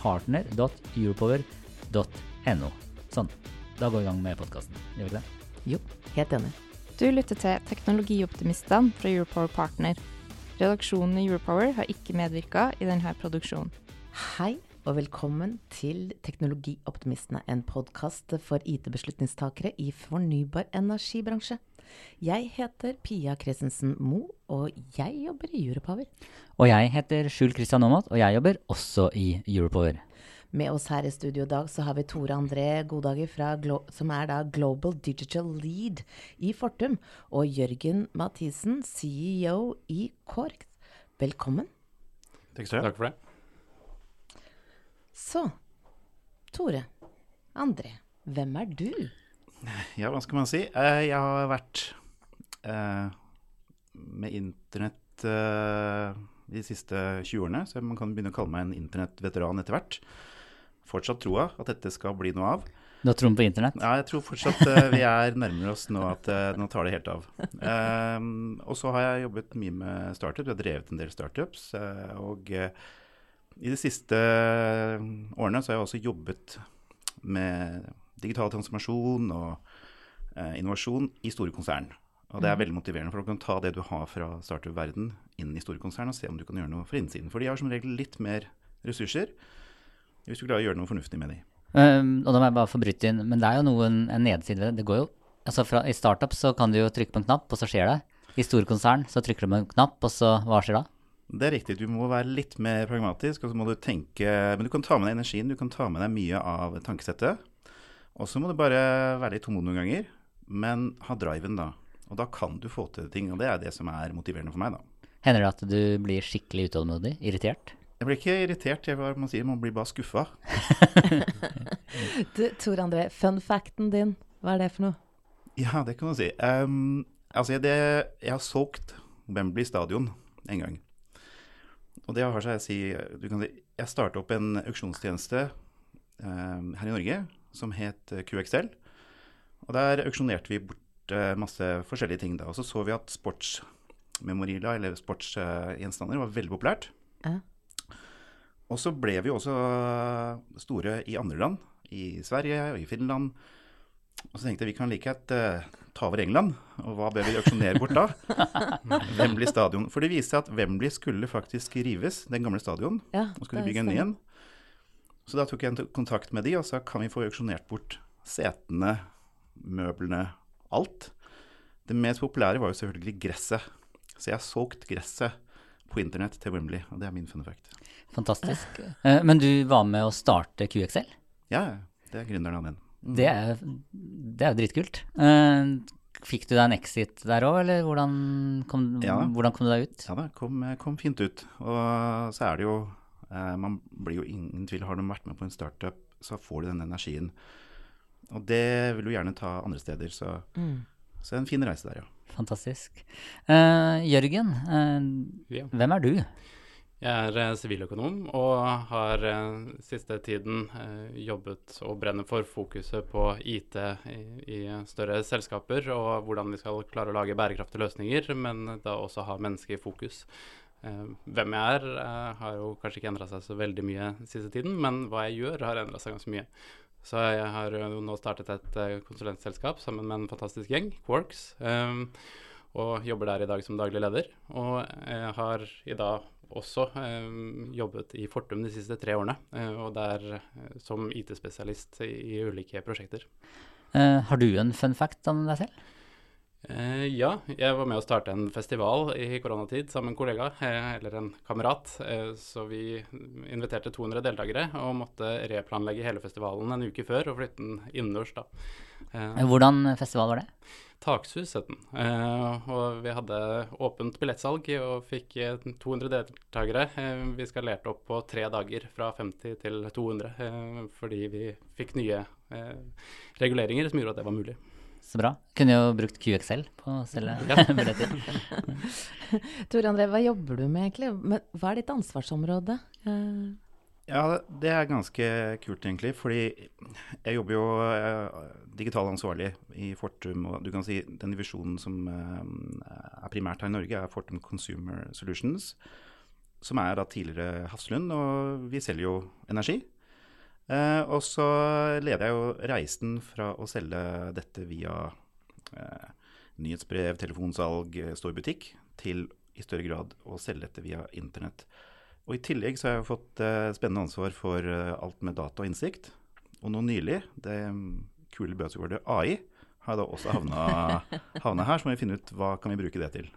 partner.europower.no. Sånn. Da går vi i gang med podkasten. Gjør vi ikke det? Jo, helt enig. Du lytter til Teknologioptimistene fra Europower Partner. Redaksjonen i Europower har ikke medvirka i denne produksjonen. Hei og velkommen til Teknologioptimistene, en podkast for IT-beslutningstakere i fornybar energibransje. Jeg heter Pia Christensen Moe, og jeg jobber i Europower. Og jeg heter Skjul Kristian Aamodt, og jeg jobber også i Europower. Med oss her i studio i dag så har vi Tore André Godager, fra Glo som er da Global Digital Lead i Fortum, og Jørgen Mathisen, CEO i Kork. Velkommen. Takk skal du ha. Takk for det. Så, Tore André, hvem er du? Ja, hva skal man si? Eh, Jeg har vært eh, med internett eh, de siste 20 årene, så man kan begynne å kalle meg en internettveteran etter hvert. Fortsatt troa at dette skal bli noe av. Du har troen på internett? Ja, jeg tror fortsatt vi er nærmere oss nå at nå tar det helt av. Og så har jeg jobbet mye med startup, jeg har drevet en del startups. og i de siste årene så har jeg også jobbet med digital transformasjon og eh, innovasjon i store konsern. Og det er veldig motiverende, for du kan ta det du har fra startup-verden inn i store konsern og se om du kan gjøre noe for innsiden. For de har som regel litt mer ressurser hvis du klarer å gjøre noe fornuftig med dem. Um, og da må jeg bare få bryte inn, men det er jo noen, en nedside ved det. Går jo Altså fra, I startup så kan du jo trykke på en knapp, og så skjer det. I store konsern så trykker du på en knapp, og så hva skjer da? Det er riktig, du må være litt mer pragmatisk, og så må du tenke Men du kan ta med deg energien, du kan ta med deg mye av tankesettet. Og så må du bare være litt tålmodig noen ganger, men ha driven, da. Og da kan du få til ting, og det er det som er motiverende for meg, da. Hender det at du blir skikkelig utålmodig? Irritert? Jeg blir ikke irritert, jeg, bare, man sier, man blir bare skuffa. Du, Tor André, fun facten din, hva er det for noe? Ja, det kan man si. Um, altså, det, jeg har solgt Wembley stadion en gang. Og det har seg å si, du kan si Jeg starta opp en auksjonstjeneste um, her i Norge som het eh, QXL. Og der auksjonerte vi bort eh, masse forskjellige ting. da. Og så så vi at sportsmemorila, eller sportsgjenstander, var veldig populært. Ja. Og så ble vi også store i andre land. I Sverige og i Finland. Og så tenkte jeg vi kan like et uh, ta over England. Og hva bør vi auksjonere bort da? Wembley stadion. For det viste seg at Wembley skulle faktisk rives, den gamle stadion. Ja, Og skulle bygge en ny en. Så da tok jeg kontakt med de, og så kan vi få auksjonert bort setene, møblene, alt. Det mest populære var jo selvfølgelig gresset. Så jeg har solgt gresset på internett til Wembley, og det er min fun fact. Fantastisk. Eh, men du var med å starte QXL? Ja, det er gründeren av den. Det er, det er jo dritkult. Eh, fikk du deg en exit der òg, eller hvordan kom, Ja. hvordan kom du deg ut? Ja da, kom, kom fint ut. Og så er det jo Man blir jo ingen tvil Har de vært med på en startup, så får de den energien. Og det vil du gjerne ta andre steder. Så, Mm. så en fin reise der, ja. Fantastisk. Uh, Jørgen, uh, Ja. hvem er du? Jeg er siviløkonom siviløkonom og har eh, siste tiden eh, jobbet og brenner for fokuset på IT i, i større selskaper, og hvordan vi skal klare å lage bærekraftige løsninger, men da også ha mennesket i fokus. Eh, hvem jeg er, eh, har jo kanskje ikke endra seg så veldig mye siste tiden, men hva jeg gjør, har endra seg ganske mye. Så jeg har jo nå startet et eh, konsulentselskap sammen med en fantastisk gjeng, Quarks. og jobber der i dag som daglig leder. Og jeg har i dag også jobbet i Fortum de siste tre årene, og der som IT-spesialist i, ulike prosjekter. Har du en fun fact om deg selv? Uh, ja, jeg var med å starte en festival i koronatid sammen med en kollega, eh, eller en kamerat. så vi inviterte 200 deltakere og måtte replanlegge hele festivalen en uke før og flytte den innendørs. Hvordan festival var det? Takshus het den. Uh, og vi hadde åpent billettsalg og fikk 200 deltakere. Vi skalerte opp på tre dager fra 50 til 200 uh, fordi vi fikk nye reguleringer som gjorde at det var mulig. Så bra. Kunne jo brukt QXL på å selge ja. billetter. Tor André, hva jobber du med egentlig? Hva er ditt ansvarsområde? Ja, det er ganske kult, egentlig. Fordi jeg jobber jo uh, digital ansvarlig i Fortum. Og du kan si den divisjonen som uh, er primært her i Norge, er Fortum Consumer Solutions. Som er da tidligere Hafslund, og vi selger jo energi. Uh, og så leder jeg jo reisen fra å selge dette via nyhetsbrev, telefonsalg, stor butikk, til i større grad å selge dette via internett. Og I tillegg så har jeg fått eh, spennende ansvar for uh, alt med data og innsikt. Og nå nylig, det kule buzzwordet AI, har jeg da også havna, havna, her. Så må vi finne ut hva kan vi bruke det til.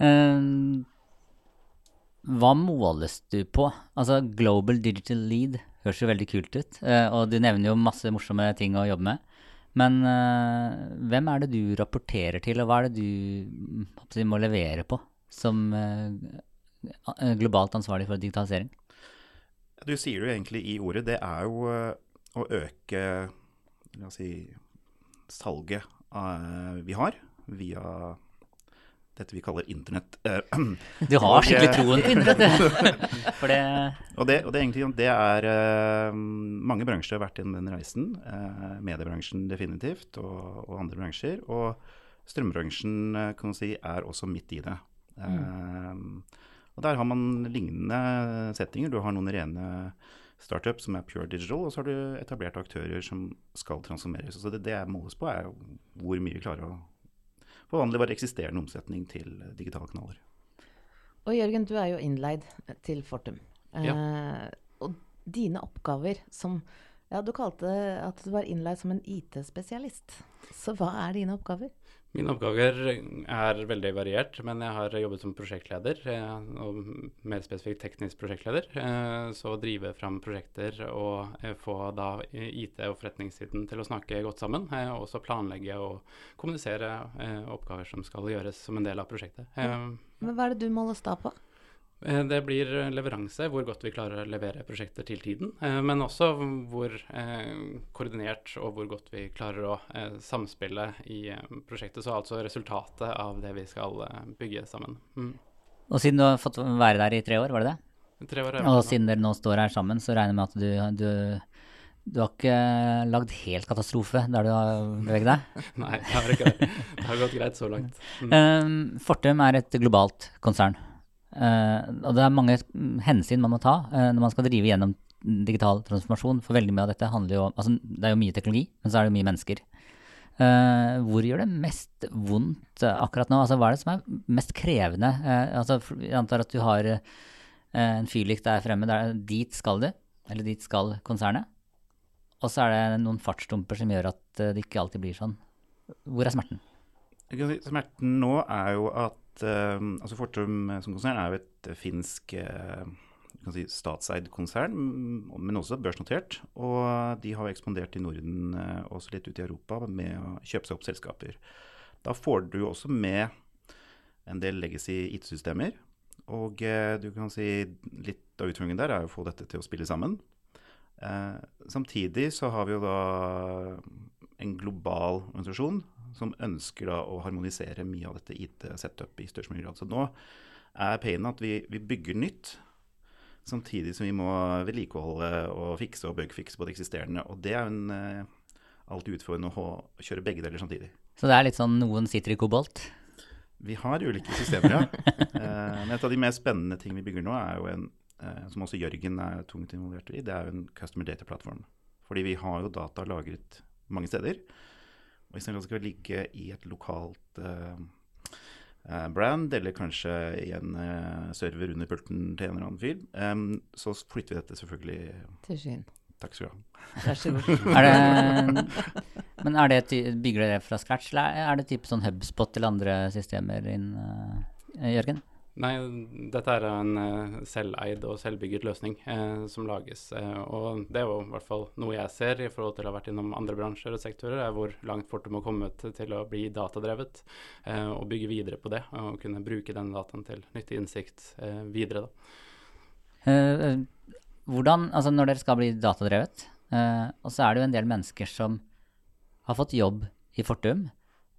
Um, hva måles du på? Altså Global Digital Lead høres jo veldig kult ut. Uh, og du nevner jo masse morsomme ting å jobbe med. Men hvem er det du rapporterer til, og hva er det du må levere på som Eh, globalt ansvarlig for digitalisering? Du sier jo egentlig i ordet. Det er jo eh, å øke la oss si, salget vi har via dette vi kaller internett. Du har skikkelig troen på internett, For det og, det, og det, egentlig, det er uh, Mange bransjer har vært i den reisen. Mediebransjen definitivt, og, og, andre bransjer. Og strømbransjen kan man si, er også midt i det. Mm. Og Der har man lignende settinger. Du har noen rene startup som er pure digital, og så har du etablerte aktører som skal transformeres. Så det, det jeg måles på, er hvor mye vi klarer å forvandle vår eksisterende omsetning til digitale kanaler. Og Jørgen, du er jo innleid til Fortum. Ja. Eh, og dine oppgaver som Ja, du kalte at du var innleid som en IT-spesialist. Så hva er dine oppgaver? Mine oppgaver er veldig variert, men jeg har jobbet som prosjektleder, eh, og mer spesifikt teknisk prosjektleder. Eh, så å drive fram prosjekter og eh, få da IT- og forretningssiden til å snakke godt sammen. Og også planlegge og kommunisere oppgaver som skal gjøres som en del av prosjektet. Men hva er det du måles da på? Eh, det blir leveranse, hvor godt vi klarer å levere prosjekter til tiden. Eh, men også hvor eh, koordinert og hvor godt vi klarer å samspille i prosjektet. Så altså resultatet av det vi skal bygge sammen. Mm. Og siden du har fått være der i tre år, var det det? Tre år, Og siden dere nå står her sammen, så regner jeg med at du, du, du har ikke lagd helt katastrofe der du har beveget deg? Nei, det har ikke det. Det har gått greit så langt. Mm. Fortum er et globalt konsern. Uh, og det er mange hensyn man må ta uh, når man skal drive gjennom digital transformasjon. For veldig mye av dette handler jo om altså, Det er jo mye teknologi, men så er det jo mye mennesker. Uh, hvor gjør det mest vondt akkurat nå? Altså, hva er det som er mest krevende? altså, jeg antar at du har en fyrlykt der fremme. Der, dit skal du, eller dit skal konsernet. Og så er det noen fartsdumper som gjør at det ikke alltid blir sånn. Hvor er smerten? Smerten nå er jo at uh, altså Fortum som konsern er jo et finsk uh, si, statseid konsern, men også børsnotert. Og de har ekspandert i Norden også litt ut i Europa med å kjøpe seg opp selskaper. Da får du også med en del legacy IT-systemer. Og du kan si litt av utfordringen der er å få dette til å spille sammen. samtidig så har vi jo da en global organisasjon som ønsker da å harmonisere mye av dette IT-setup i størst mulig grad. Så nå er painen at vi, vi, bygger nytt, samtidig som vi må vedlikeholde og fikse og bugfikse på det eksisterende. Og det er en uh, alltid utfordrende å kjøre begge deler samtidig. Så det er litt sånn noen sitter i kobolt? Vi har ulike systemer, ja. uh, men et av de mer spennende ting vi bygger nå, er jo en uh, som også Jørgen er tungt involvert i, det er jo en customer data platform. Fordi vi har jo data lagret mange steder. Og at det skal ligge i et lokalt uh, eh, brand, eller kanskje i en uh, server under pulten til en eller annen fyr, um, så flytter vi dette selvfølgelig Til Skien. Takk skal du ha. Vær så god. Er det, men er det, bygger dere det fra scratch, eller er det type sånn Hubspot eller andre systemer inn, uh, Jørgen? Nei, dette er en eh, selveid og selvbygget løsning eh, som lages. Eh, og det er jo i hvert fall noe jeg ser i forhold til å ha vært innom andre bransjer og sektorer, er hvor langt Fortum har kommet til å bli datadrevet. Eh, og bygge videre på det, og kunne bruke den dataen til nyttig innsikt eh, videre. da. Eh, hvordan, altså når dere skal bli datadrevet, og så er det jo en del mennesker som har fått jobb i Fortum,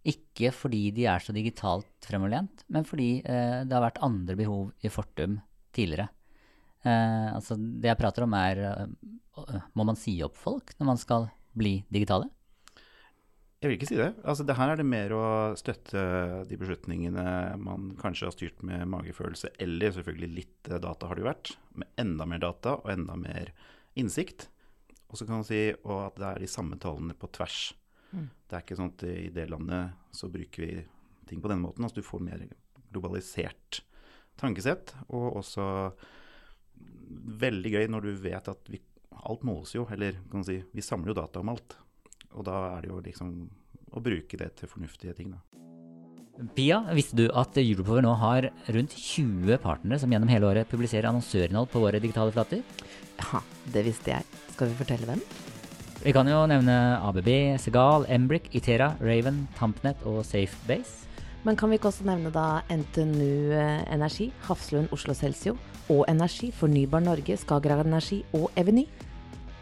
ikke fordi de er så digitalt fremoverlent, men fordi eh, det har vært andre behov i Fortum tidligere. Eh, altså det jeg prater om er, eh, må man si opp folk når man skal bli digitale? Jeg vil ikke si det. Altså, det her er det mer å støtte de beslutningene man kanskje har styrt med magefølelse, eller selvfølgelig litt eh, data har det jo vært, med enda mer data og enda mer innsikt. Og så kan man si at det er de samme tallene på tvers. Det er ikke sånn at i det landet så bruker vi ting på denne måten. Altså du får mer globalisert tankesett, og også veldig gøy når du vet at vi, alt måles jo, eller kan man si, vi samler jo data om alt. Og da er det jo liksom å bruke det til fornuftige ting, da. Pia, visste du at Europower nå har rundt 20 partnere som gjennom hele året publiserer annonsørinnhold på våre digitale flater? Ja, det visste jeg. Skal vi fortelle hvem? Vi kan jo nevne ABB, Segal, Embrick, Itera, Raven, Tampnet og Safebase. Men kan vi ikke også nevne da NTNU eh, Energi, Hafslund Oslo Celsio og Energi, Fornybar Norge, Skagerrak Energi og Eveny?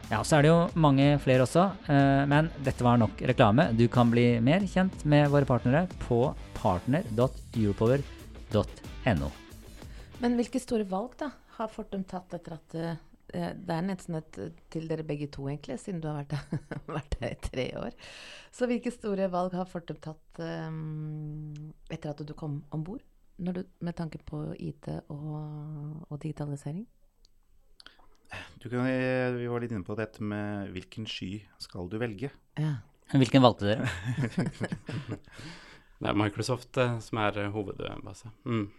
Ja, så er det jo mange flere også, eh, men dette var nok reklame. Du kan bli mer kjent med våre partnere på partner.europower.no. Men hvilke store valg da har Fortum tatt etter at eh, Det er nesten et til dere begge to, egentlig, siden du har vært her, i tre år. Så hvilke store valg har Fortum tatt um, etter at du kom om bord? Med tanke på IT og, og digitalisering? Du kan, vi var litt inne på dette med hvilken sky skal du velge. Ja. Hvilken valgte dere? Det er Microsoft eh, som er eh, hovedbase. Mm.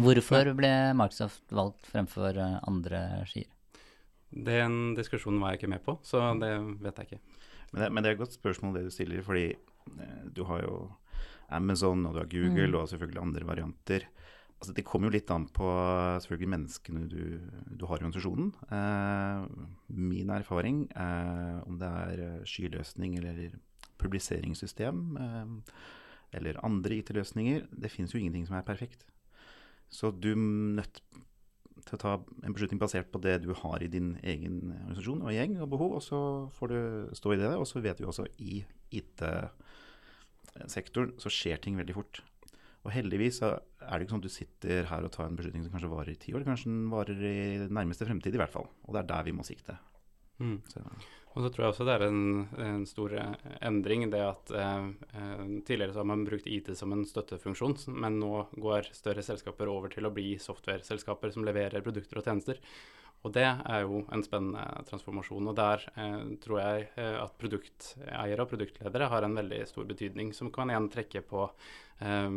Hvorfor ble Microsoft valgt fremfor eh, andre skier? Den diskusjonen var jeg ikke med på, så det vet jeg ikke. Men det, men det er et godt spørsmål det du stiller, fordi eh, du har jo Amazon og du har Google og selvfølgelig andre varianter. Altså, det kommer jo litt an på selvfølgelig menneskene du, du har i organisasjonen. Eh, min erfaring, eh, om det er eh, skyløsning eller publiseringssystem eh, eller andre IT-løsninger, det finnes jo ingenting som er perfekt. Så du er nødt til å ta en beslutning basert på det du har i din egen organisasjon og gjeng og behov, og så får du stå i det. Og så vet vi også i IT-sektoren så skjer ting veldig fort. Og heldigvis så er det ikke sånn at du sitter her og tar en beslutning som kanskje varer i ti år. Kanskje den varer i nærmeste fremtid i hvert fall. Og det er der vi må sikte. Mm. Så, Og så tror jeg også det er en, en stor eh, endring, det at eh, eh, tidligere så har man brukt IT som en støttefunksjon, men nå går større selskaper over til å bli software-selskaper som leverer produkter og tjenester. Og det er jo en spennende transformasjon. Og der eh, tror jeg eh, at produkteiere og produktledere har en veldig stor betydning, som kan igjen trekke på eh,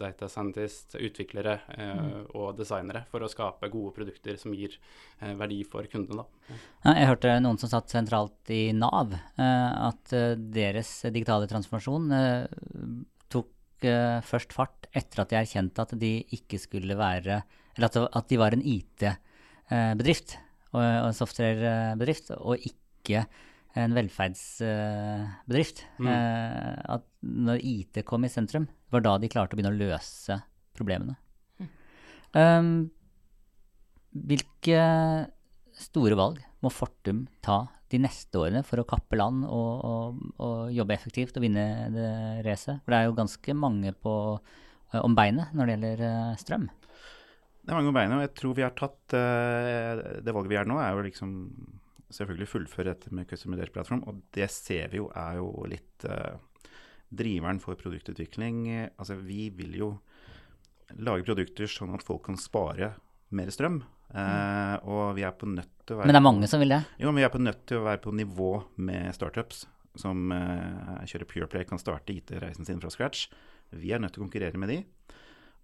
data scientist, utviklere eh, og designere for å skape gode produkter som gir eh, verdi for kundene. Ja, jeg hørte noen som satt sentralt i Nav, eh, at deres digitale transformasjon tok først fart etter at de erkjente at de ikke skulle være Eller at, at de var en IT-bedrift og, og en software-bedrift, og ikke en velferdsbedrift. Mm. Eh, at når IT kom i sentrum, var da de klarte å begynne å løse problemene. Um, hvilke store valg må Fortum ta de neste årene for å kappe land og, og, og jobbe effektivt og vinne det racet? For det er jo ganske mange på, eh, om beinet når det gjelder eh, strøm. Det er mange på beina, og jeg tror vi har tatt uh, Det valget vi er nå, er jo liksom selvfølgelig fullføre dette med customer-plattform, Og det ser vi jo er jo litt uh, driveren for produktutvikling. Altså vi vil jo lage produkter sånn at folk kan spare mer strøm. Eh, og vi er på nødt til å være Men det er mange som vil det. Jo, men vi er på nødt til å være på nivå med startups som uh, kjører Pureplay, kan starte IT-reisen sin fra scratch. Vi er nødt til å konkurrere med de.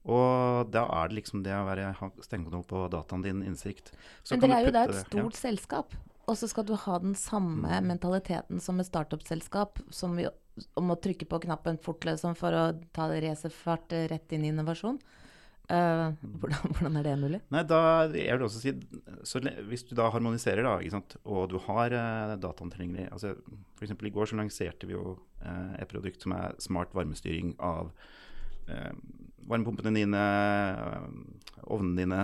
Og da er det liksom det å være, stengende på dataen din, innsikt. Så Men dere er jo da et stort ja. selskap. Og så skal du ha den samme Mm. mentaliteten som et startup-selskap, som vi, om å trykke på knappen fort liksom, for å ta racerfart rett inn i innovasjon. Uh, hvordan, hvordan er det mulig? Nei, da jeg vil også si så Hvis du da harmoniserer, da, og du har uh, dataen tilgjengelig altså, F.eks. i går så lanserte vi jo uh, et produkt som er smart varmestyring av eh, varmepumpene dine, eh, ovnene dine.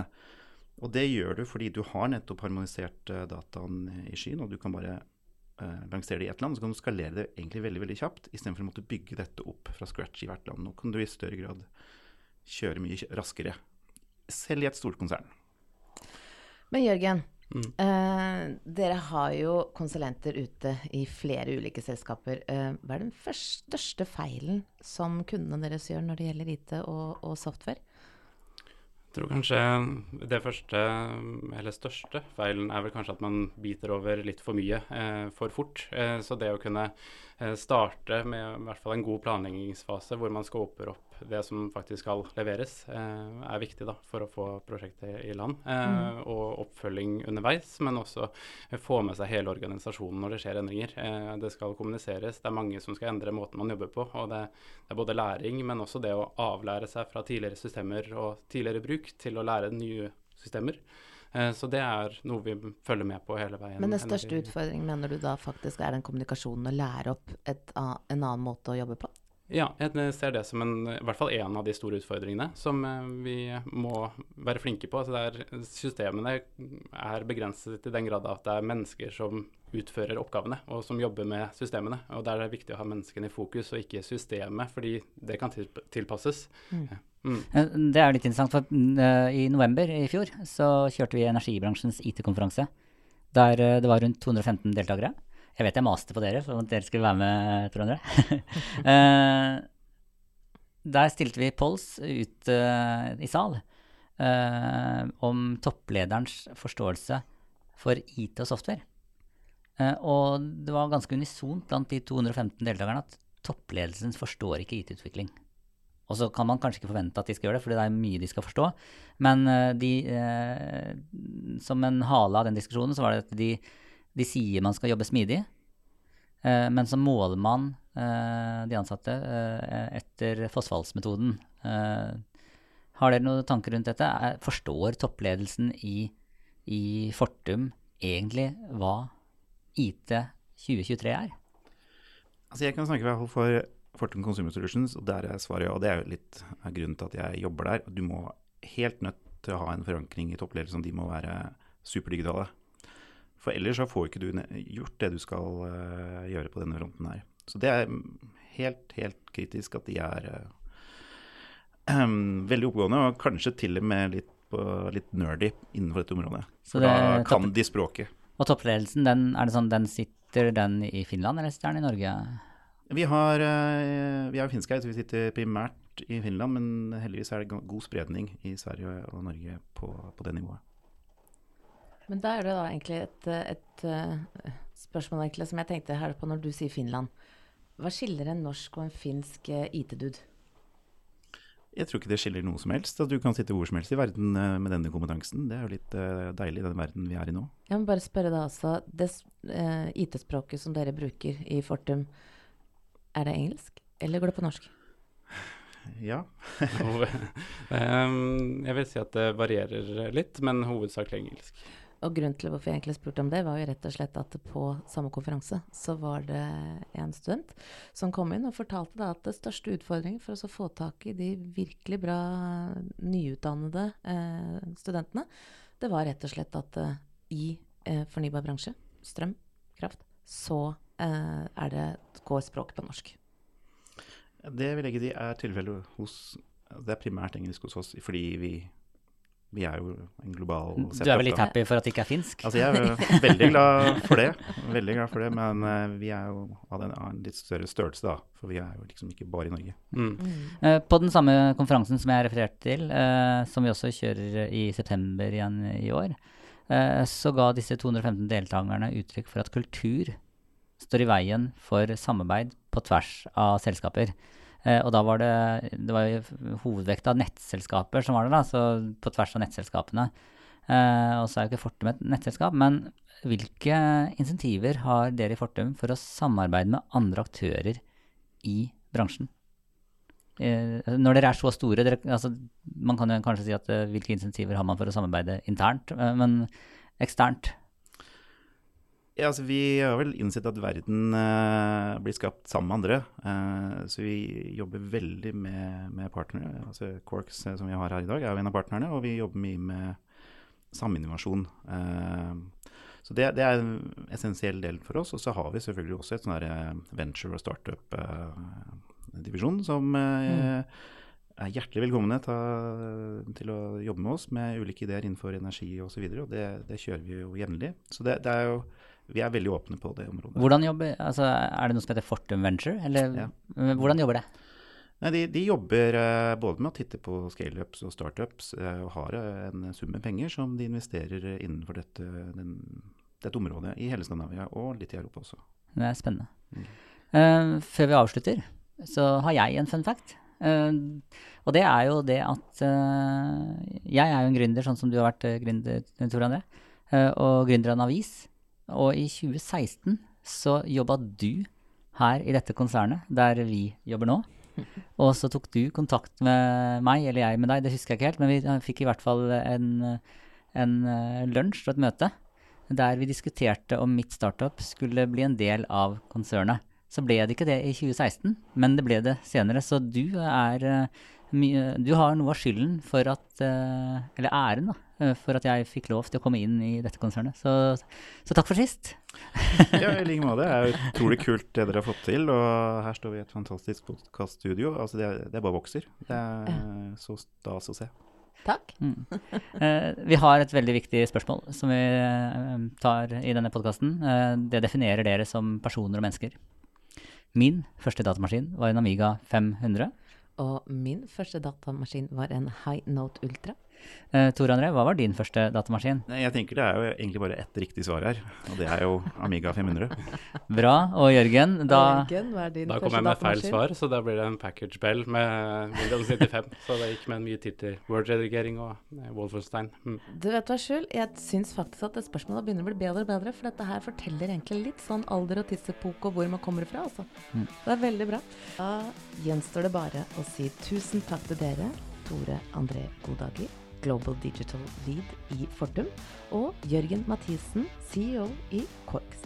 Og det gjør du fordi du har nettopp harmonisert eh, dataen i skyen, og du kan bare eh, lansere det i ett land, så kan du skalere det egentlig veldig veldig kjapt, istedenfor å måtte bygge dette opp fra scratch i hvert land. Nå kan du i større grad kjøre mye raskere, selv i et stort konsern. Men Jørgen, Mm. eh, dere har jo konsulenter ute i flere ulike selskaper. Uh, hva er den første, største feilen som kundene deres gjør når det gjelder IT og, og software? Jeg tror kanskje det første, eller største feilen er vel kanskje at man biter over litt for mye eh, for fort. Eh, så det å kunne eh, starte med i hvert fall en god planleggingsfase hvor man skåper opp det som faktisk skal leveres, eh, er viktig da, for å få prosjektet i land. Eh, Og oppfølging underveis, men også få med seg hele organisasjonen når det skjer endringer. Eh, det skal kommuniseres, det er mange som skal endre måten man jobber på. og det, det er både læring, men også det å avlære seg fra tidligere systemer og tidligere bruk til å lære nye systemer. Så det er noe vi følger med på hele veien. Men den største utfordringen mener du da faktisk er den kommunikasjonen å lære opp et, en annen måte å jobbe på? Ja, jeg ser det som en, i hvert fall en av de store utfordringene som eh, vi må være flinke på. Altså det er, systemene er begrenset i den grad at det er mennesker som utfører oppgavene, og som jobber med systemene. Og Der er det viktig å ha menneskene i fokus, og ikke systemet, fordi det kan tilpasses. Mm. Mm. Eh, Det er litt interessant, for eh, i november i fjor så kjørte vi energibransjens IT-konferanse. Der det var rundt 215 deltakere. Jeg vet jeg maste på dere for at dere skulle være med, tror jeg. uh, der stilte vi polls ut uh, i sal uh, om topplederens forståelse for IT og software. Og det var ganske unisont blant de 215 deltakerne at toppledelsen forstår ikke IT-utvikling. Og så kan man kanskje ikke forvente at de skal gjøre det, for det er mye de skal forstå. Men de, eh, som en hale av den diskusjonen, så var det at de, de sier man skal jobbe smidig, eh, men så måler man eh, de ansatte eh, etter Fossfallsmetoden. Eh, har dere noen tanker rundt dette? Forstår toppledelsen i, i Fortum egentlig hva IT 2023 er? Altså jeg kan snakke for Fortum Consumer Solutions, og der er svaret ja. Og det er jo litt av grunnen til at jeg jobber der. Du må helt nødt til å ha en forankring i toppledelsen. De må være superdigitale. For ellers så får ikke du gjort det du skal eh, gjøre på denne fronten her. Så det er helt, helt kritisk at de er eh, veldig oppegående, og kanskje til og med litt, på, litt nerdy innenfor dette området. Så For det- da kan de språket. Og toppledelsen, den, er det sånn, den sitter den i Finland, eller sitter den i Norge? Vi har, eh, vi finsk her, så vi sitter primært i Finland, men heldigvis er det god spredning i Sverige og Norge på, på det nivået. Men da er det da egentlig et, et, eh, spørsmål egentlig som jeg tenkte her på når du sier Finland. Hva skiller en norsk og en finsk eh, IT-dude? Jeg tror ikke det skiller noe som helst. At du kan sitte hvor som helst i verden eh, med denne kompetansen. Det er jo litt deilig i den verden vi er i nå. Jeg må bare spørre deg altså. det eh, IT-språket som dere bruker i Fortum, er det engelsk, eller går det på norsk? Ja. Ehm, jeg vil si at det varierer litt, men hovedsakelig engelsk. Og grunnen til hvorfor jeg egentlig spurte om det, var jo rett og slett at på samme konferanse så var det en student som kom inn og fortalte da at det største utfordringen for oss å få tak i de virkelig bra nyutdannede eh, studentene, det var rett og slett at eh, i eh, fornybar bransje, strøm, kraft, så eh, er det, går språk på norsk. Det vil jeg ikke si er tilfellet hos Det er primært engelsk hos oss, fordi vi, vi er jo en global Du er vel litt happy for at det ikke er finsk? Altså jeg er veldig glad for det, veldig glad for det, men uh, vi er jo av en, av en litt større størrelse da, for vi er jo liksom ikke bare i Norge. Mm. Eh, På den samme konferansen som jeg refererte til, uh, som vi også kjører i september igjen i år, eh, så ga disse 215 deltakerne uttrykk for at kultur står i veien for samarbeid på tvers av selskaper. Eh, og da var det, det var jo hovedvekt av nettselskaper som var det, da, så på tvers av nettselskapene. Eh, og så er jo ikke Fortum et nettselskap, men hvilke insentiver har dere i Fortum for å samarbeide med andre aktører i bransjen? Eh, når dere er så store, dere, altså, man kan jo kanskje si at hvilke insentiver har man for å samarbeide internt, men eksternt? Ja, altså Vi har vel innsett at verden eh, blir skapt sammen med andre. Eh, så vi jobber veldig med, med partnere. altså Quarks, eh, som vi har her i dag, er jo en av partnerne. Og vi jobber mye med saminnovasjon. Eh, så det, det, er en essensiell del for oss. Og så har vi selvfølgelig også et sånn eh, venture- og startup-divisjon som mm. er hjertelig velkomne til, til, å jobbe med oss med ulike ideer innenfor energi osv. Og, så og det, det, kjører vi jo jevnlig. Så det, det er jo vi er veldig åpne på det området. Hvordan jobber, altså, Er det noe som heter Fortum Venture, eller ja. hvordan jobber det? Nei, de, de, jobber uh, både med å titte på scaleups og startups, uh, og har uh, en sum med penger som de investerer innenfor dette, den, dette, området i hele Skandinavia, og litt i Europa også. Det er spennende. Mm. før vi avslutter, så har jeg en fun fact. og det er jo det at jeg er jo en gründer, sånn som du har vært gründer, Tor André, og gründer av en avis. Og i 2016 så jobba du her i dette konsernet, der vi jobber nå. Og så tok du kontakt med meg, eller jeg med deg, det husker jeg ikke helt, men vi fikk i hvert fall en, en eh, lunsj og et møte der vi diskuterte om mitt startup skulle bli en del av konsernet. Så ble det ikke det i 2016, men det ble det senere. Så du er eh, Du har noe av skylden for at eh, Eller æren, da, Eh, for at jeg fikk lov til å komme inn i dette konsernet. Så, så takk for sist. ja, i like måte. Det er utrolig kult det dere har fått til. Og her står vi i et fantastisk podkaststudio. Altså, det, det, bare vokser. Det er så stas å se. Takk. Mm. Eh, vi har et veldig viktig spørsmål som vi eh, tar i denne podkasten. Eh, det definerer dere som personer og mennesker. Min første datamaskin var en Amiga 500. Og min første datamaskin var en High Note Ultra. Uh, Tor André, hva var din første datamaskin? Nei, jeg tenker Det er jo egentlig bare ett riktig svar her, og det er jo Amiga 500. Bra. Og Jørgen, da Jørgen, hva er din Da kom jeg med feil svar, så da blir det en package bell med Windows 95. så det gikk med mye tid til Word-redigering og eh, Wolfenstein. Mm. Du vet hva, Skjul, jeg syns faktisk at det spørsmålet begynner å bli bedre og bedre, for dette her forteller egentlig litt sånn alder og tidsepoke og hvor man kommer fra, altså. Mm. Det er veldig bra. Da gjenstår det bare å si tusen takk til dere, Tore André Godager. Global Digital Lead i Fortum, og Jørgen Mathisen, CEO i Corks,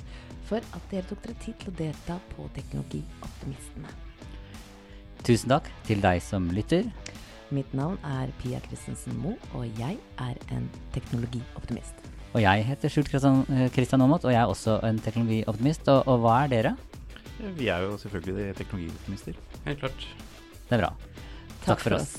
for at dere tok dere tid til å delta på Teknologioptimistene. Tusen takk til deg som lytter. Mitt navn er Pia Christensen Moe, og jeg er en teknologioptimist. Og jeg heter Skjult Kristian Aamodt, og jeg er også en teknologioptimist. Og, og hva er dere? Vi er jo selvfølgelig teknologioptimister. Helt klart. Det er bra. Takk, takk for oss.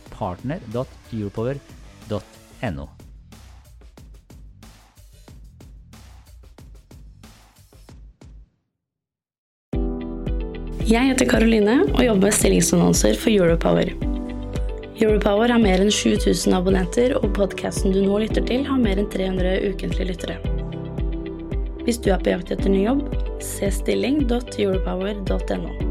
partner.europower.no. Jeg heter Karoline og jobber med stillingsannonser for Europower. Europower har mer enn 7000 abonnenter, og podkasten du nå lytter til, har mer enn 300 ukentlige lyttere. Hvis du er på jakt etter ny jobb, se stilling.europower.no.